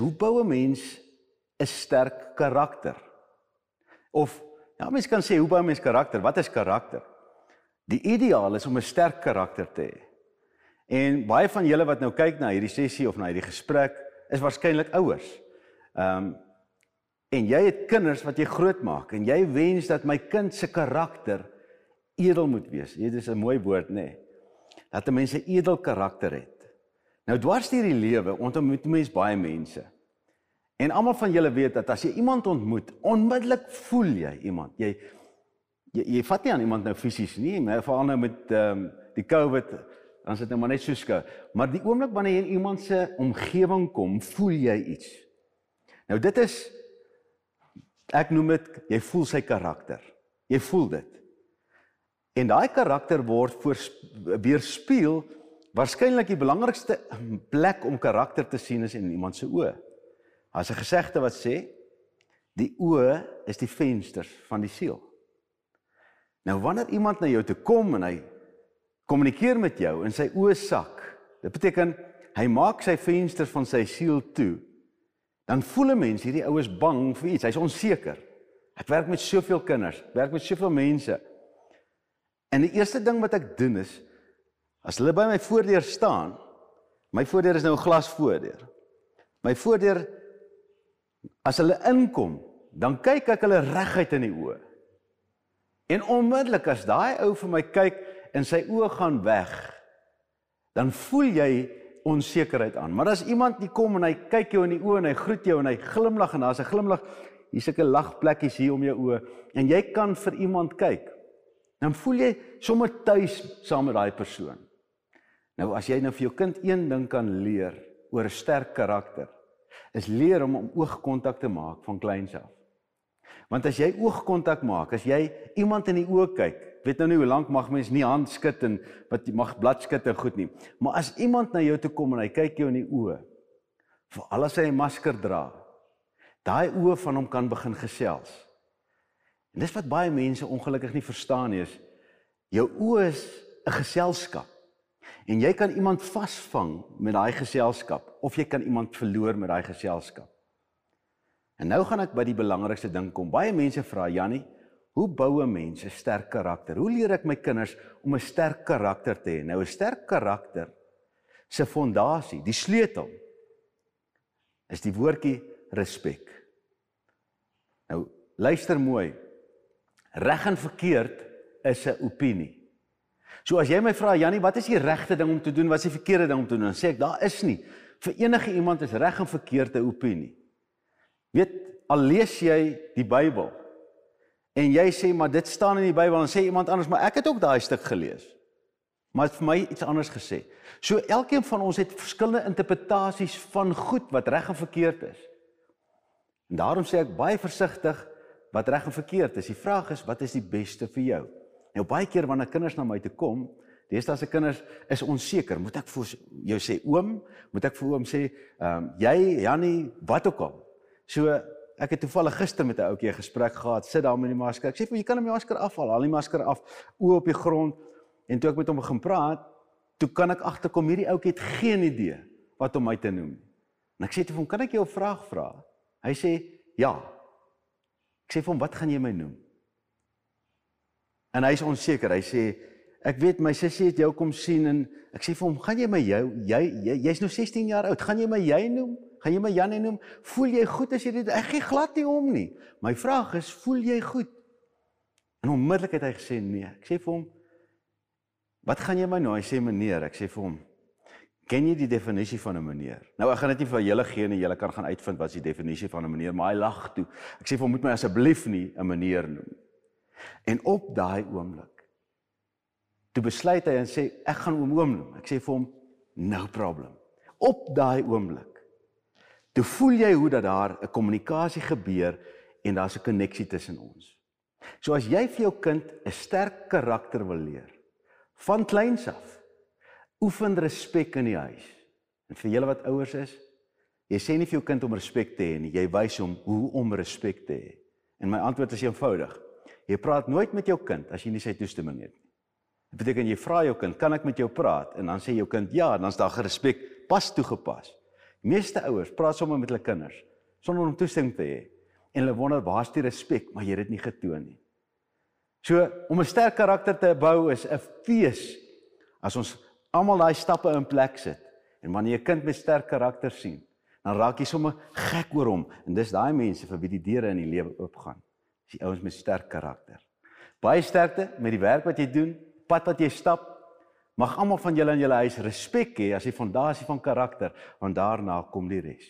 hoe bou 'n mens 'n sterk karakter? Of ja, mens kan sê hoe bou 'n mens karakter? Wat is karakter? Die ideaal is om 'n sterk karakter te hê. En baie van julle wat nou kyk na hierdie sessie of na hierdie gesprek, is waarskynlik ouers. Ehm um, en jy het kinders wat jy grootmaak en jy wens dat my kind se karakter edel moet wees. Dit is 'n mooi woord, nê? Nee. Dat 'n mens 'n edel karakter het. Nou dwars deur die lewe ontmoet mens baie mense. En almal van julle weet dat as jy iemand ontmoet, onmiddellik voel jy iemand. Jy jy, jy vat nie aan iemand nou fisies nie, maar veral nou met ehm um, die COVID, dan sit nou maar net so skou. Maar die oomblik wanneer jy in iemand se omgewing kom, voel jy iets. Nou dit is ek noem dit jy voel sy karakter. Jy voel dit. En daai karakter word weerspieël waarskynlik die belangrikste plek om karakter te sien is in iemand se oë. As 'n gesegde wat sê die oë is die vensters van die siel. Nou wanneer iemand na jou toe kom en hy kommunikeer met jou en sy oë sak, dit beteken hy maak sy vensters van sy siel toe. Dan voel 'n mens hierdie oues bang vir iets, hy's onseker. Ek werk met soveel kinders, werk met soveel mense. En die eerste ding wat ek doen is as hulle by my voordeur staan, my voordeur is nou 'n glasvoordeur. My voordeur as hulle inkom, dan kyk ek hulle reguit in die oë. En onmiddellik as daai ou vir my kyk en sy oë gaan weg, dan voel jy onsekerheid aan. Maar as iemand nie kom en hy kyk jou in die oë en hy groet jou en hy glimlag en daar's 'n glimlag, hier's 'n lagplekkies hier om jou oë en jy kan vir iemand kyk dan voel jy sommer tuis saam met daai persoon. Nou as jy nou vir jou kind een ding kan leer oor 'n sterk karakter, is leer om om oogkontak te maak van kleins af. Want as jy oogkontak maak, as jy iemand in die oë kyk, weet nou nie hoe lank mag mens nie hand skud en wat mag blad skud en goed nie. Maar as iemand na jou toe kom en hy kyk jou in die oë, veral as hy 'n masker dra, daai oë van hom kan begin gesels. En dis wat baie mense ongelukkig nie verstaan nie is jou oë is 'n geselskap. En jy kan iemand vasvang met daai geselskap of jy kan iemand verloor met daai geselskap. En nou gaan ek by die belangrikste ding kom. Baie mense vra Jannie, hoe bou 'n mens 'n sterk karakter? Hoe leer ek my kinders om 'n sterk karakter te hê? Nou 'n sterk karakter se fondasie, die sleutel is die woordjie respek. Nou luister mooi. Reg en verkeerd is 'n opinie. So as jy my vra Jannie, wat is die regte ding om te doen, wat is die verkeerde ding om te doen? Dan sê ek daar is nie. Vir enige iemand is reg en verkeerd 'n opinie. Weet, al lees jy die Bybel en jy sê maar dit staan in die Bybel en sê iemand anders, maar ek het ook daai stuk gelees. Maar dit vir my iets anders gesê. So elkeen van ons het verskillende interpretasies van goed wat reg en verkeerd is. En daarom sê ek baie versigtig wat reg en verkeerd is. Die vraag is wat is die beste vir jou? Nou baie keer wanneer kinders na my toe kom, deesdae se kinders is onseker. Moet ek vir jou sê oom? Moet ek vir oom sê, ehm um, jy Jannie, wat ook al. So ek het toevallig gister met 'n ouetjie 'n gesprek gehad. Sit daar met die masker. Ek sê vir jy kan hom die masker afhaal. Haal die masker af. Oë op die grond. En toe ek met hom begin praat, toe kan ek agterkom hierdie ouetjie het geen idee wat om my te noem. En ek sê vir hom, "Kan ek jou 'n vraag vra?" Hy sê, "Ja." Ek sê vir hom, "Wat gaan jy my noem?" En hy is onseker. Hy sê, "Ek weet my sussie het jou kom sien en ek sê vir hom, "Gaan jy my jou jy jy's jy nou 16 jaar oud. Gaan jy my jy noem? Gaan jy my Janie noem? Voel jy goed as jy dit ek gee glad nie om nie. My vraag is, voel jy goed?" En onmiddellik het hy gesê, "Nee." Ek sê vir hom, "Wat gaan jy my nou?" Hy sê, "Meneer." Ek sê vir hom, Ken jy die definisie van 'n meneer? Nou ek gaan dit nie vir julle gee nie, julle kan gaan uitvind wat is die definisie van 'n meneer, maar hy lag toe. Ek sê vir hom moet my asseblief nie 'n meneer noem. En op daai oomblik toe besluit hy en sê ek gaan hom oom noem. Ek sê vir hom no problem. Op daai oomblik toe voel jy hoe dat daar 'n kommunikasie gebeur en daar's 'n koneksie tussen ons. So as jy vir jou kind 'n sterk karakter wil leer van kleins af oefen respek in die huis. En vir julle wat ouers is, jy sê nie vir jou kind om respek te hê nie, jy wys hom hoe om respek te hê. En my antwoord is eenvoudig. Jy praat nooit met jou kind as jy nie sy toestemming het nie. Dit beteken jy vra jou kind, "Kan ek met jou praat?" En dan sê jou kind, "Ja," en dan's daar gerespek pas toegepas. Meeste ouers praat sommer met hulle kinders sonder om toestemming te hê. En hulle wonder waar's die respek, maar jy het dit nie getoon nie. So om 'n sterk karakter te bou is 'n fees as ons almal daai stappe in plek sit. En wanneer jy 'n kind met sterk karakter sien, dan raak jy sommer gek oor hom en dis daai mense vir wie die deure in die lewe oopgaan. Dis die ouens met sterk karakter. Baie sterkte met die werk wat jy doen, pad wat jy stap. Mag almal van julle in julle huis respek hê as die fondasie van karakter, want daarna kom die res.